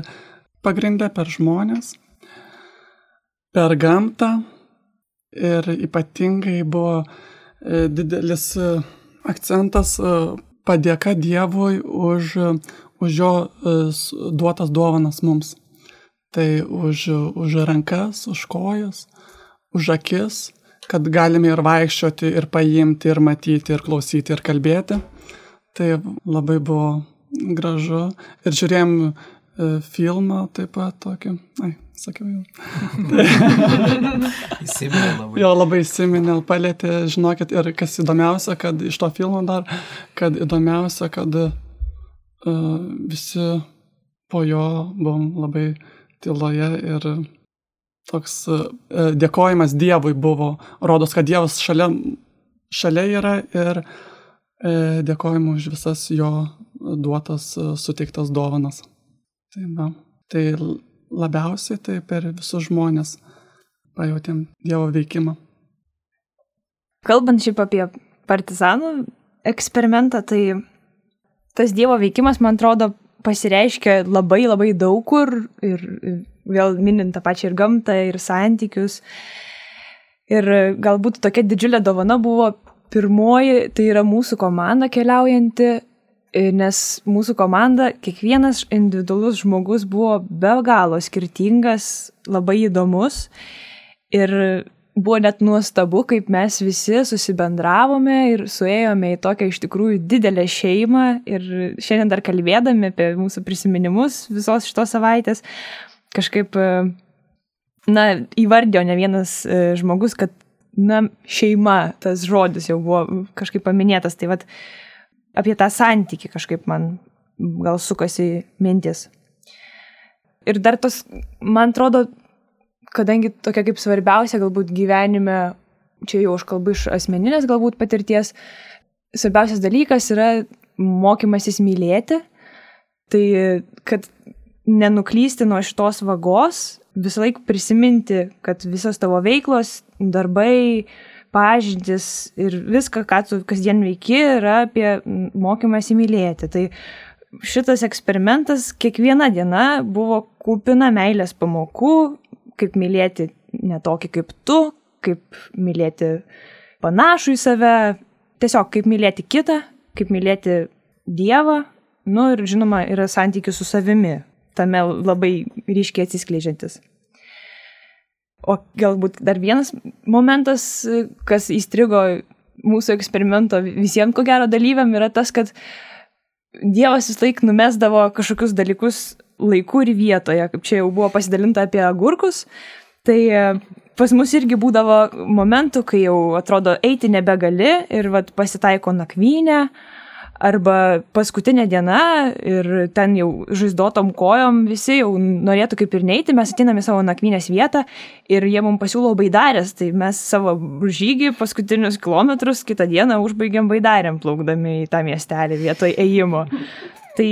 pagrindę per žmonės, per gamtą ir ypatingai buvo e, didelis e, akcentas padėka Dievui už, už jo duotas dovanas mums. Tai už, už rankas, už kojas, už akis, kad galime ir vaikščioti, ir paimti, ir matyti, ir klausyti, ir kalbėti. Tai labai buvo gražu. Ir žiūrėjom e, filmą taip pat tokį. Ai, sakiau jau. įsiminė labai. Jo, labai įsiminė, palėtė, žinokit, ir kas įdomiausia, kad iš to filmo dar, kad įdomiausia, kad uh, visi po jo buvom labai tyloje ir toks e, dėkojimas Dievui buvo, rodos, kad Dievas šalia, šalia yra ir e, dėkojimu už visas jo duotas, e, suteiktas dovanas. Tai, va, tai labiausiai tai per visus žmonės pajutėm Dievo veikimą. Kalbant šiaip apie partizanų eksperimentą, tai tas Dievo veikimas, man atrodo, pasireiškia labai labai daug kur ir vėl minint tą pačią ir gamtą, ir santykius. Ir galbūt tokia didžiulė dovana buvo pirmoji, tai yra mūsų komanda keliaujanti, nes mūsų komanda, kiekvienas individualus žmogus buvo be galo skirtingas, labai įdomus. Ir buvo net nuostabu, kaip mes visi susibendravome ir suėjome į tokią iš tikrųjų didelę šeimą. Ir šiandien dar kalbėdami apie mūsų prisiminimus visos šitos savaitės, kažkaip, e, na, įvardėjo ne vienas e, žmogus, kad, na, šeima, tas žodis jau buvo kažkaip paminėtas. Tai vad apie tą santyki kažkaip man gal sukasi mintis. Ir dar tos, man atrodo, kadangi tokia kaip svarbiausia galbūt gyvenime, čia jau aš kalbu iš asmeninės galbūt patirties, svarbiausias dalykas yra mokymasis mylėti. Tai kad nenuklysti nuo šitos vagos, visą laiką prisiminti, kad visos tavo veiklos, darbai, pažintis ir viską, ką tu kasdien veiki, yra apie mokymąsi mylėti. Tai šitas eksperimentas kiekviena diena buvo kupina meilės pamokų, kaip mylėti ne tokį kaip tu, kaip mylėti panašų į save, tiesiog kaip mylėti kitą, kaip mylėti Dievą, nu ir žinoma, yra santykių su savimi, tame labai ryškiai atsiskleidžiantis. O galbūt dar vienas momentas, kas įstrigo mūsų eksperimento visiems, ko gero dalyviam, yra tas, kad Dievas vis laik numesdavo kažkokius dalykus laiku ir vietoje, kaip čia jau buvo pasidalinta apie agurkus, tai e, pas mus irgi būdavo momentų, kai jau atrodo eiti nebegali ir vat, pasitaiko nakvynė, arba paskutinė diena ir ten jau žaizdotom kojom visi jau norėtų kaip ir neiti, mes atiname savo nakvynės vietą ir jie mums pasiūlo baidarės, tai mes savo žygį paskutinius kilometrus kitą dieną užbaigiam baidarėm plaukdami į tą miestelį vietoj ėjimo. Tai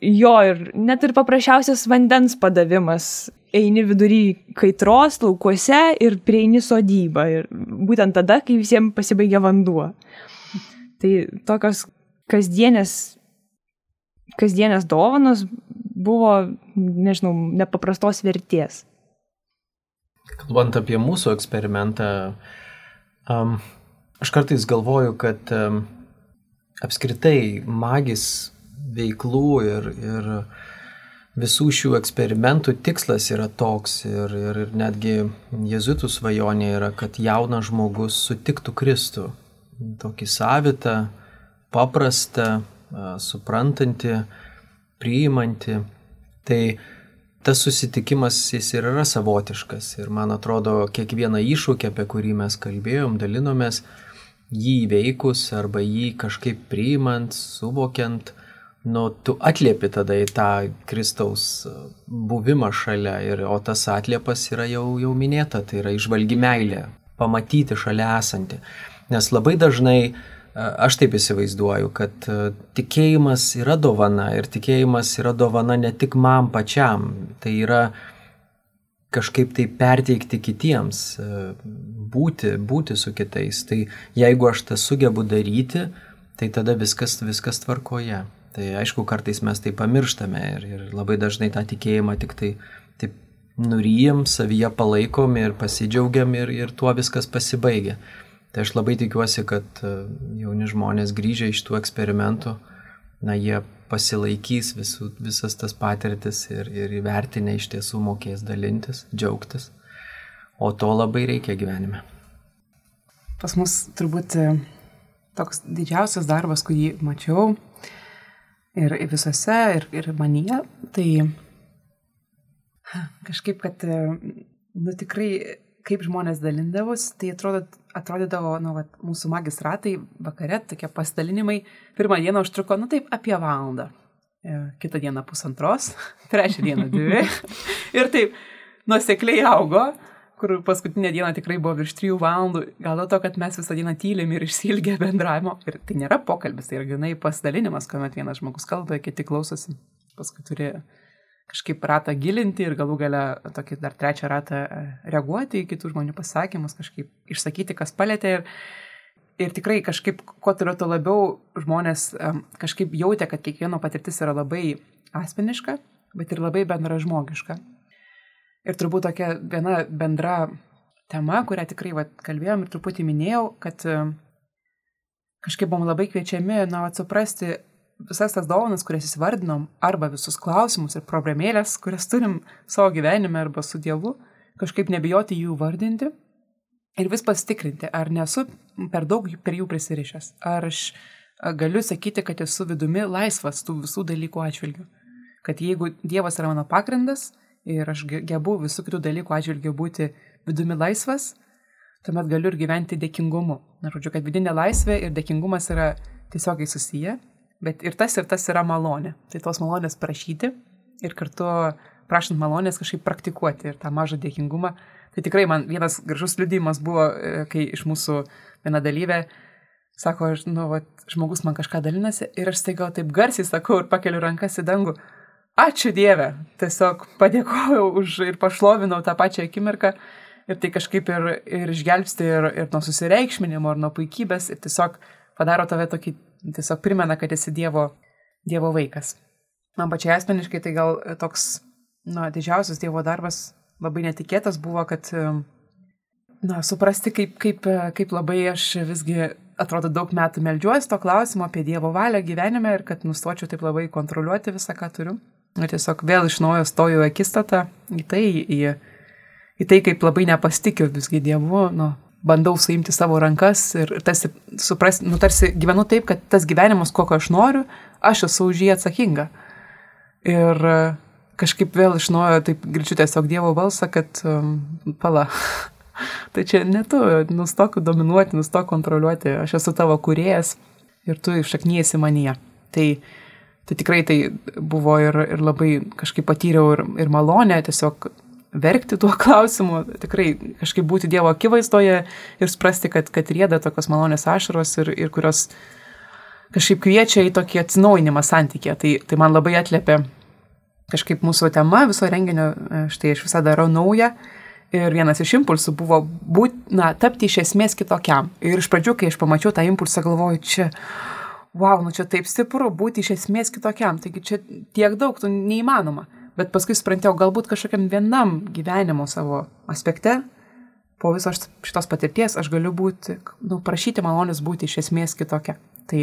jo ir net ir paprasčiausias vandens padavimas. Eini vidury kaitros laukuose ir prieini sodybą. Ir būtent tada, kai visiems pasibaigia vanduo. Tai tokios kasdienės, kasdienės dovanos buvo, nežinau, nepaprastos vertės. Kalbant apie mūsų eksperimentą, um, aš kartais galvoju, kad um, apskritai magis veiklų ir, ir visų šių eksperimentų tikslas yra toks ir, ir, ir netgi jezuitų svajonė yra, kad jaunas žmogus sutiktų Kristų. Tokį savitą, paprastą, suprantantį, priimantį. Tai tas susitikimas jis ir yra savotiškas. Ir man atrodo, kiekvieną iššūkį, apie kurį mes kalbėjom, dalinomės, jį įveikus arba jį kažkaip priimant, suvokiant, nu, tu atliepi tada į tą Kristaus buvimą šalia, ir, o tas atliepas yra jau, jau minėta, tai yra išvalgi meilė, pamatyti šalia esantį. Nes labai dažnai e, aš taip įsivaizduoju, kad tikėjimas yra dovana ir tikėjimas yra dovana ne tik man pačiam, tai yra kažkaip tai perteikti kitiems, būti, būti su kitais. Tai jeigu aš tą sugebu daryti, tai tada viskas, viskas tvarkoje. Tai aišku, kartais mes tai pamirštame ir, ir labai dažnai tą tikėjimą tik tai taip nuryjam, savyje palaikom ir pasidžiaugiam ir, ir tuo viskas pasibaigia. Tai aš labai tikiuosi, kad e, jauni žmonės grįžę iš tų eksperimentų, na, jie pasilaikys visų, visas tas patirtis ir, ir įvertinę iš tiesų mokės dalintis, džiaugtis. O to labai reikia gyvenime. Pas mus turbūt e, toks didžiausias darbas, kurį mačiau, ir visose, ir, ir manyje, tai kažkaip, kad, nu tikrai, kaip žmonės dalindavus, tai atrodo, atrodydavo, nu, vat, mūsų magistratai vakare, tokie pasidalinimai, pirmą dieną užtruko, nu taip, apie valandą, e, kitą dieną pusantros, trečią dieną dvi. ir taip, nuosekliai augo kur paskutinę dieną tikrai buvo virš trijų valandų, gal dėl to, kad mes visą dieną tylim ir išsilgę bendravimo. Ir tai nėra pokalbis, tai yra grinai pasidalinimas, kuomet vienas žmogus kalba, kiti klausosi. Paskui turi kažkaip ratą gilinti ir galų gale tokį dar trečią ratą e, reaguoti į kitų žmonių pasakymus, kažkaip išsakyti, kas palėtė. Ir, ir tikrai kažkaip, kuo turiu to labiau, žmonės kažkaip jautė, kad kiekvieno patirtis yra labai asmeniška, bet ir labai bendražmogiška. Ir turbūt tokia viena bendra tema, kurią tikrai va, kalbėjom ir truputį minėjau, kad e, kažkaip buvom labai kviečiami, na, atsuprasti visas tas dovanas, kurias įsivardinom, arba visus klausimus ir problemėlės, kurias turim savo gyvenime arba su Dievu, kažkaip nebijoti jų vardinti ir vis pasitikrinti, ar nesu per daug per jų prisirišęs, ar aš galiu sakyti, kad esu vidumi laisvas tų visų dalykų atžvilgių. Kad jeigu Dievas yra mano pagrindas, ir aš gebu visų kitų dalykų atžvilgių būti vidumi laisvas, tuomet galiu ir gyventi dėkingumu. Na, žodžiu, kad vidinė laisvė ir dėkingumas yra tiesiogiai susiję, bet ir tas ir tas yra malonė. Tai tos malonės prašyti ir kartu prašant malonės kažkaip praktikuoti ir tą mažą dėkingumą. Tai tikrai man vienas gražus liudijimas buvo, e, kai iš mūsų viena dalyvė sako, nu, va, žmogus man kažką dalinasi ir aš staiga taip garsiai sakau ir pakeliu rankas į dangų ačiū Dieve, tiesiog padėkojau už ir pašlovinau tą pačią akimirką ir tai kažkaip ir, ir išgelbsti ir, ir nuo susireikšminimo, ir nuo puikybės ir tiesiog padaro tave tokį, tiesiog primena, kad esi Dievo, dievo vaikas. Man pačiai asmeniškai tai gal toks, na, didžiausias Dievo darbas labai netikėtas buvo, kad, na, suprasti, kaip, kaip, kaip labai aš visgi atrodo daug metų melžiuosi to klausimo apie Dievo valią gyvenime ir kad nustočiau taip labai kontroliuoti visą, ką turiu. Ir tiesiog vėl iš naujo stoju akistatą į tai, į, į tai, kaip labai nepasitikiu visgi Dievu, nu, bandau suimti savo rankas ir tarsi suprasti, nu, tarsi gyvenu taip, kad tas gyvenimas, kokio aš noriu, aš esu už jį atsakinga. Ir kažkaip vėl iš naujo taip girdžiu tiesiog Dievo balsą, kad um, pala. tai čia ne tu, nustok dominuoti, nustok kontroliuoti, aš esu tavo kuriejas ir tu išaknyjasi manyje. Tai Tai tikrai tai buvo ir, ir labai kažkaip patyriau ir, ir malonę tiesiog verkti tuo klausimu, tikrai kažkaip būti Dievo akivaizdoje ir suprasti, kad, kad rėda tokios malonės ašaros ir, ir kurios kažkaip kviečia į tokį atsinaujinimą santykė. Tai, tai man labai atlėpė kažkaip mūsų tema viso renginio, štai aš visada darau naują. Ir vienas iš impulsų buvo būt, na, tapti iš esmės kitokiam. Ir iš pradžių, kai aš pamačiau tą impulsą, galvoju, čia, wow, nu čia taip stipru būti iš esmės kitokiam, taigi čia tiek daug, tu neįmanoma. Bet paskui suprantu, galbūt kažkokiam vienam gyvenimo savo aspekte, po viso šitos patirties aš galiu būti, nu, prašyti malonės būti iš esmės kitokia. Tai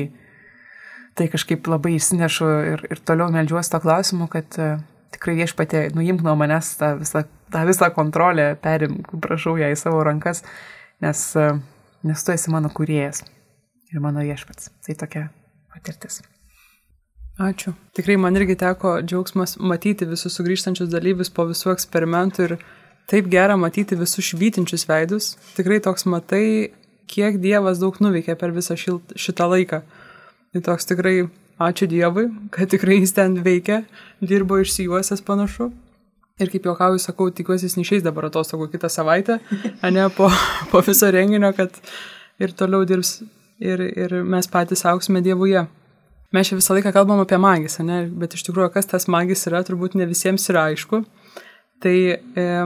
tai kažkaip labai įsinešu ir, ir toliau melžiuosi to klausimu, kad uh, tikrai viešpatė, nuimk nuo manęs tą visą, tą visą kontrolę, perim, prašau ją į savo rankas, nes, uh, nes tu esi mano kuriejas ir mano viešpats. Tai tokia patirtis. Ačiū. Tikrai man irgi teko džiaugsmas matyti visus sugrįžtančius dalyvius po visų eksperimentų ir taip gera matyti visus švytinčius veidus. Tikrai toks matai, kiek Dievas daug nuveikė per visą šitą laiką. Tai toks tikrai ačiū Dievui, kad tikrai jis ten veikia, dirbo išsijuosęs panašu. Ir kaip juokauju, sakau, tikiuosi jis neišeis dabar atostogų kitą savaitę, ne po, po viso renginio, kad ir toliau dirbs ir, ir mes patys auksime Dievuje. Mes čia visą laiką kalbam apie magis, ne? bet iš tikrųjų, kas tas magis yra, turbūt ne visiems yra aišku. Tai e,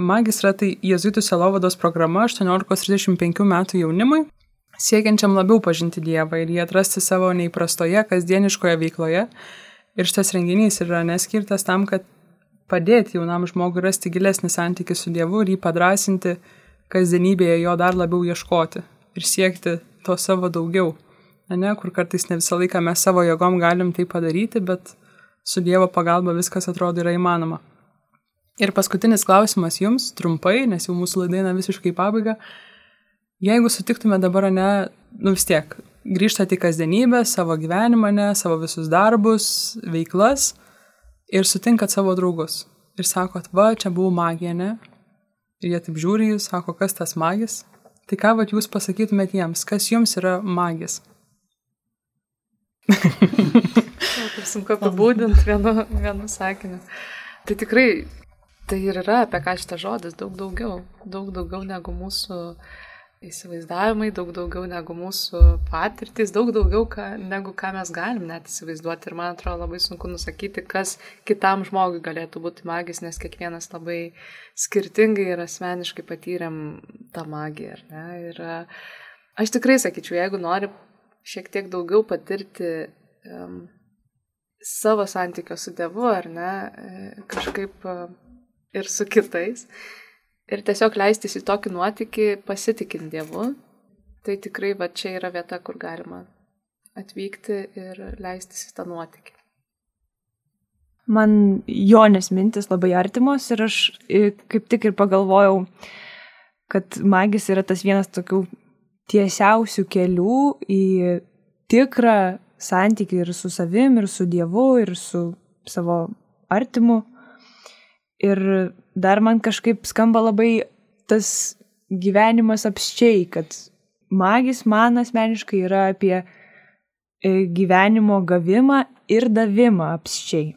magis yra tai Jėzuitų selovados programa 18-35 metų jaunimui, siekiančiam labiau pažinti Dievą ir jį atrasti savo neįprastoje kasdieniškoje veikloje. Ir šitas renginys yra neskirtas tam, kad padėti jaunam žmogui rasti gilesnį santykį su Dievu ir jį padrasinti kasdienybėje jo dar labiau ieškoti ir siekti to savo daugiau. Ne, kur kartais ne visą laiką mes savo jėgom galim tai padaryti, bet su Dievo pagalba viskas atrodo yra įmanoma. Ir paskutinis klausimas jums, trumpai, nes jau mūsų laidaina visiškai pabaiga. Jeigu sutiktume dabar, ne, nu vis tiek, grįžtate į kasdienybę, savo gyvenimą, ne, savo visus darbus, veiklas ir sutinkat savo draugus. Ir sakot, va, čia buvo magija, ne? Ir jie taip žiūri jūs, sako, kas tas magis? Tai ką vat jūs pasakytumėt jiems, kas jums yra magis? Taip sunku apibūdinti vienu, vienu sakiniu. Tai tikrai tai ir yra apie ką šitas žodis, daug daugiau, daug daugiau negu mūsų įsivaizdavimai, daug daugiau negu mūsų patirtys, daug daugiau ką, negu ką mes galim net įsivaizduoti. Ir man atrodo labai sunku nusakyti, kas kitam žmogui galėtų būti magis, nes kiekvienas labai skirtingai ir asmeniškai patyrėm tą magiją. Ir aš tikrai sakyčiau, jeigu nori šiek tiek daugiau patirti um, savo santykio su Dievu, ar ne, e, kažkaip uh, ir su kitais, ir tiesiog leistis į tokį nuotykį pasitikint Dievu, tai tikrai va čia yra vieta, kur galima atvykti ir leistis į tą nuotykį. Man Jonės mintis labai artimos ir aš kaip tik ir pagalvojau, kad magis yra tas vienas tokių tiesiausių kelių į tikrą santykių ir su savim, ir su Dievu, ir su savo artimu. Ir dar man kažkaip skamba labai tas gyvenimas apščiai, kad magis man asmeniškai yra apie e, gyvenimo gavimą ir davimą apščiai.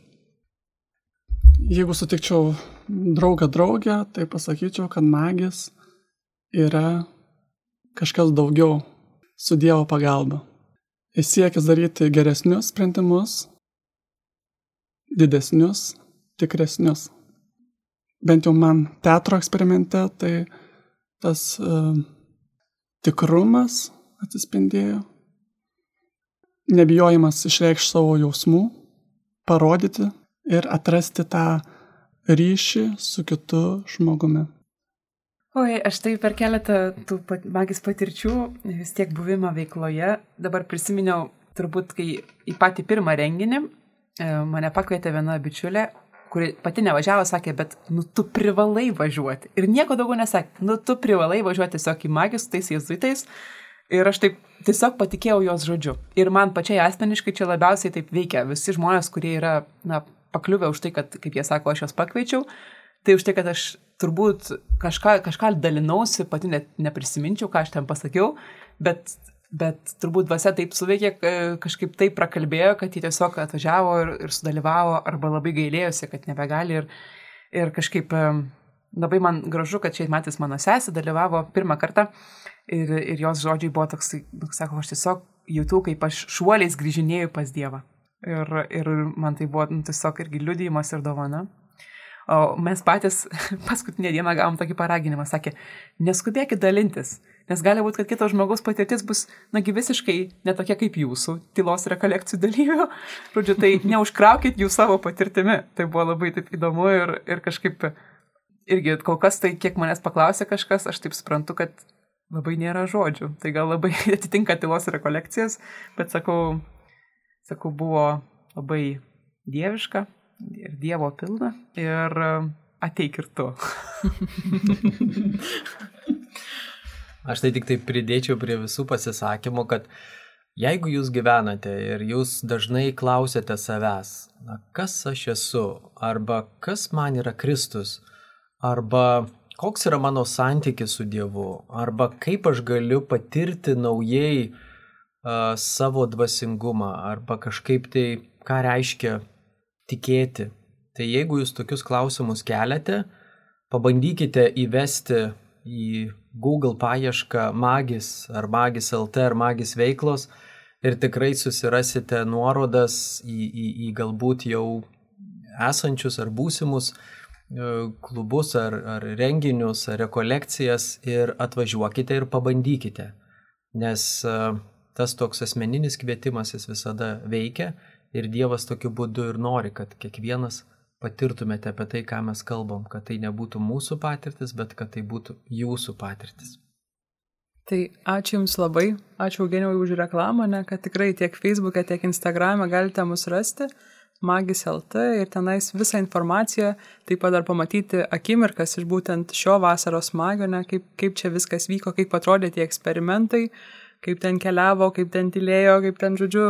Jeigu sutikčiau draugą draugę, tai pasakyčiau, kad magis yra kažkas daugiau su Dievo pagalba. Jis siekis daryti geresnius sprendimus, didesnius, tikresnius bent jau man teatro eksperimente, tai tas uh, tikrumas atsispindėjo. Nebijojimas išreikšti savo jausmų, parodyti ir atrasti tą ryšį su kitu žmogumi. Oi, aš tai per keletą tų pat, magis patirčių, vis tiek buvimo veikloje, dabar prisiminiau turbūt, kai į patį pirmą renginį e, mane pakvietė viena bičiulė, kuri pati nevažiavo, sakė, bet, nu, tu privalai važiuoti. Ir nieko daugiau nesakė, nu, tu privalai važiuoti tiesiog į magijos tais jėzuitais. Ir aš taip tiesiog patikėjau jos žodžiu. Ir man pačiai asmeniškai čia labiausiai taip veikia. Visi žmonės, kurie yra, na, pakliuvę už tai, kad, kaip jie sako, aš juos pakviečiau, tai už tai, kad aš turbūt kažką, kažką dalinausi, pati net neprisiminčiau, ką aš ten pasakiau, bet bet turbūt dvasia taip suveikė, kažkaip taip prakalbėjo, kad jie tiesiog atvažiavo ir, ir sudalyvavo arba labai gailėjosi, kad nebegali ir, ir kažkaip labai man gražu, kad šiais metais mano sesė dalyvavo pirmą kartą ir, ir jos žodžiai buvo toks, nu, sako, aš tiesiog jutau, kaip aš šuoliais grįžinėjau pas Dievą. Ir, ir man tai buvo nu, tiesiog irgi liudijimas ir dovana. O mes patys paskutinę dieną gavom tokį paraginimą, sakė, neskubėkit dalintis, nes gali būti, kad kito žmogaus patirtis bus, nagi visiškai netokia kaip jūsų, tylos rekolekcijų dalyvių. Žodžiu, tai neužkraukit jų savo patirtimi. Tai buvo labai taip įdomu ir, ir kažkaip irgi kol kas tai, kiek manęs paklausė kažkas, aš taip suprantu, kad labai nėra žodžių. Tai gal labai atitinka tylos rekolekcijas, bet sakau, sakau, buvo labai dieviška ir Dievo pilna ir e, ateik ir tu. Aš tai tik tai pridėčiau prie visų pasisakymų, kad jeigu jūs gyvenate ir jūs dažnai klausėte savęs, na, kas aš esu, arba kas man yra Kristus, arba koks yra mano santykis su Dievu, arba kaip aš galiu patirti naujai uh, savo dvasingumą, arba kažkaip tai, ką reiškia tikėti. Tai jeigu jūs tokius klausimus keliate, pabandykite įvesti į Google paiešką magis ar magis LT ar magis veiklos ir tikrai susirasite nuorodas į, į, į galbūt jau esančius ar būsimus e, klubus ar, ar renginius ar rekolekcijas ir atvažiuokite ir pabandykite. Nes e, tas toks asmeninis kvietimas jis visada veikia Ir Dievas tokiu būdu ir nori, kad kiekvienas patirtumėte apie tai, ką mes kalbam, kad tai nebūtų mūsų patirtis, bet kad tai būtų jūsų patirtis. Tai ačiū Jums labai, ačiū Eugenijui už reklamą, ne, kad tikrai tiek Facebook'e, tiek Instagram'e galite mus rasti, Magis LT ir tenais visą informaciją, taip pat dar pamatyti akimirkas iš būtent šio vasaros magio, ne, kaip, kaip čia viskas vyko, kaip atrodė tie eksperimentai, kaip ten keliavo, kaip ten tylėjo, kaip ten, žodžiu,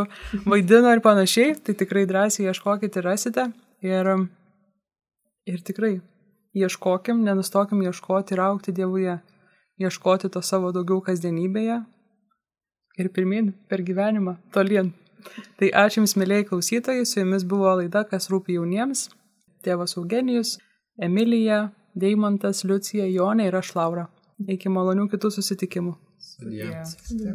vaidino ir panašiai, tai tikrai drąsiai ieškokite ir rasite. Ir, ir tikrai ieškokim, nenustokim ieškoti ir aukti Dievuje, ieškoti to savo daugiau kasdienybėje ir pirmin per gyvenimą, tolien. Tai ačiū Jums, mėlyjei klausytojai, su Jumis buvo laida, kas rūpi jauniems. Tėvas Eugenijus, Emilija, Deimantas, Liucija, Jonė ir aš Laura. Iki malonių kitų susitikimų. yeah. yeah.